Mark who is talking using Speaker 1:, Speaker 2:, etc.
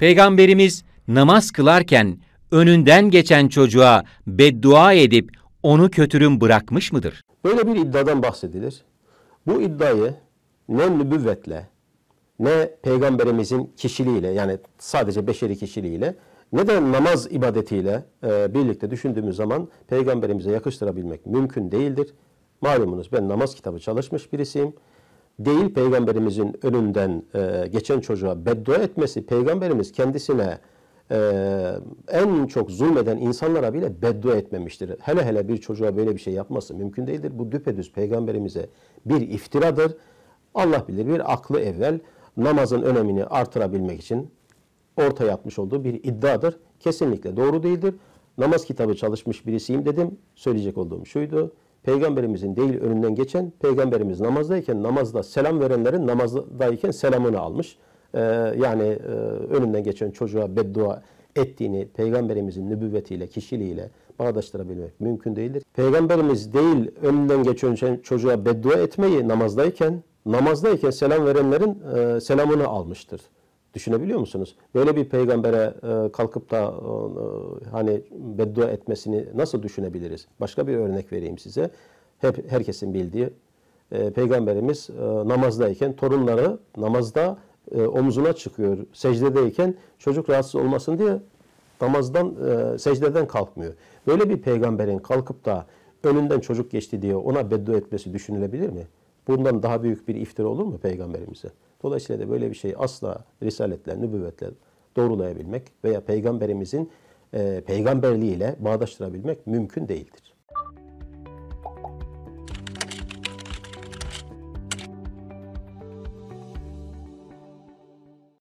Speaker 1: Peygamberimiz namaz kılarken önünden geçen çocuğa beddua edip onu kötürüm bırakmış mıdır?
Speaker 2: Böyle bir iddiadan bahsedilir. Bu iddiayı ne nübüvvetle ne peygamberimizin kişiliğiyle yani sadece beşeri kişiliğiyle ne de namaz ibadetiyle e, birlikte düşündüğümüz zaman peygamberimize yakıştırabilmek mümkün değildir. Malumunuz ben namaz kitabı çalışmış birisiyim. Değil peygamberimizin önünden e, geçen çocuğa beddua etmesi, peygamberimiz kendisine e, en çok zulmeden insanlara bile beddua etmemiştir. Hele hele bir çocuğa böyle bir şey yapması mümkün değildir. Bu düpedüz peygamberimize bir iftiradır. Allah bilir bir aklı evvel namazın önemini artırabilmek için ortaya atmış olduğu bir iddiadır. Kesinlikle doğru değildir. Namaz kitabı çalışmış birisiyim dedim. Söyleyecek olduğum şuydu. Peygamberimizin değil önünden geçen, peygamberimiz namazdayken namazda selam verenlerin namazdayken selamını almış. Ee, yani e, önünden geçen çocuğa beddua ettiğini peygamberimizin nübüvvetiyle, kişiliğiyle bağdaştırabilmek mümkün değildir. Peygamberimiz değil önünden geçen çocuğa beddua etmeyi namazdayken, namazdayken selam verenlerin e, selamını almıştır. Düşünebiliyor musunuz? Böyle bir peygambere e, kalkıp da e, hani beddua etmesini nasıl düşünebiliriz? Başka bir örnek vereyim size. Hep herkesin bildiği e, peygamberimiz namazdayken torunları namazda omzuna çıkıyor. Secdedeyken çocuk rahatsız olmasın diye namazdan secdeden kalkmıyor. Böyle bir peygamberin kalkıp da önünden çocuk geçti diye ona beddua etmesi düşünülebilir mi? Bundan daha büyük bir iftira olur mu peygamberimize? Dolayısıyla da böyle bir şey asla risaletle, nübüvvetle doğrulayabilmek veya peygamberimizin e, peygamberliğiyle bağdaştırabilmek mümkün değildir.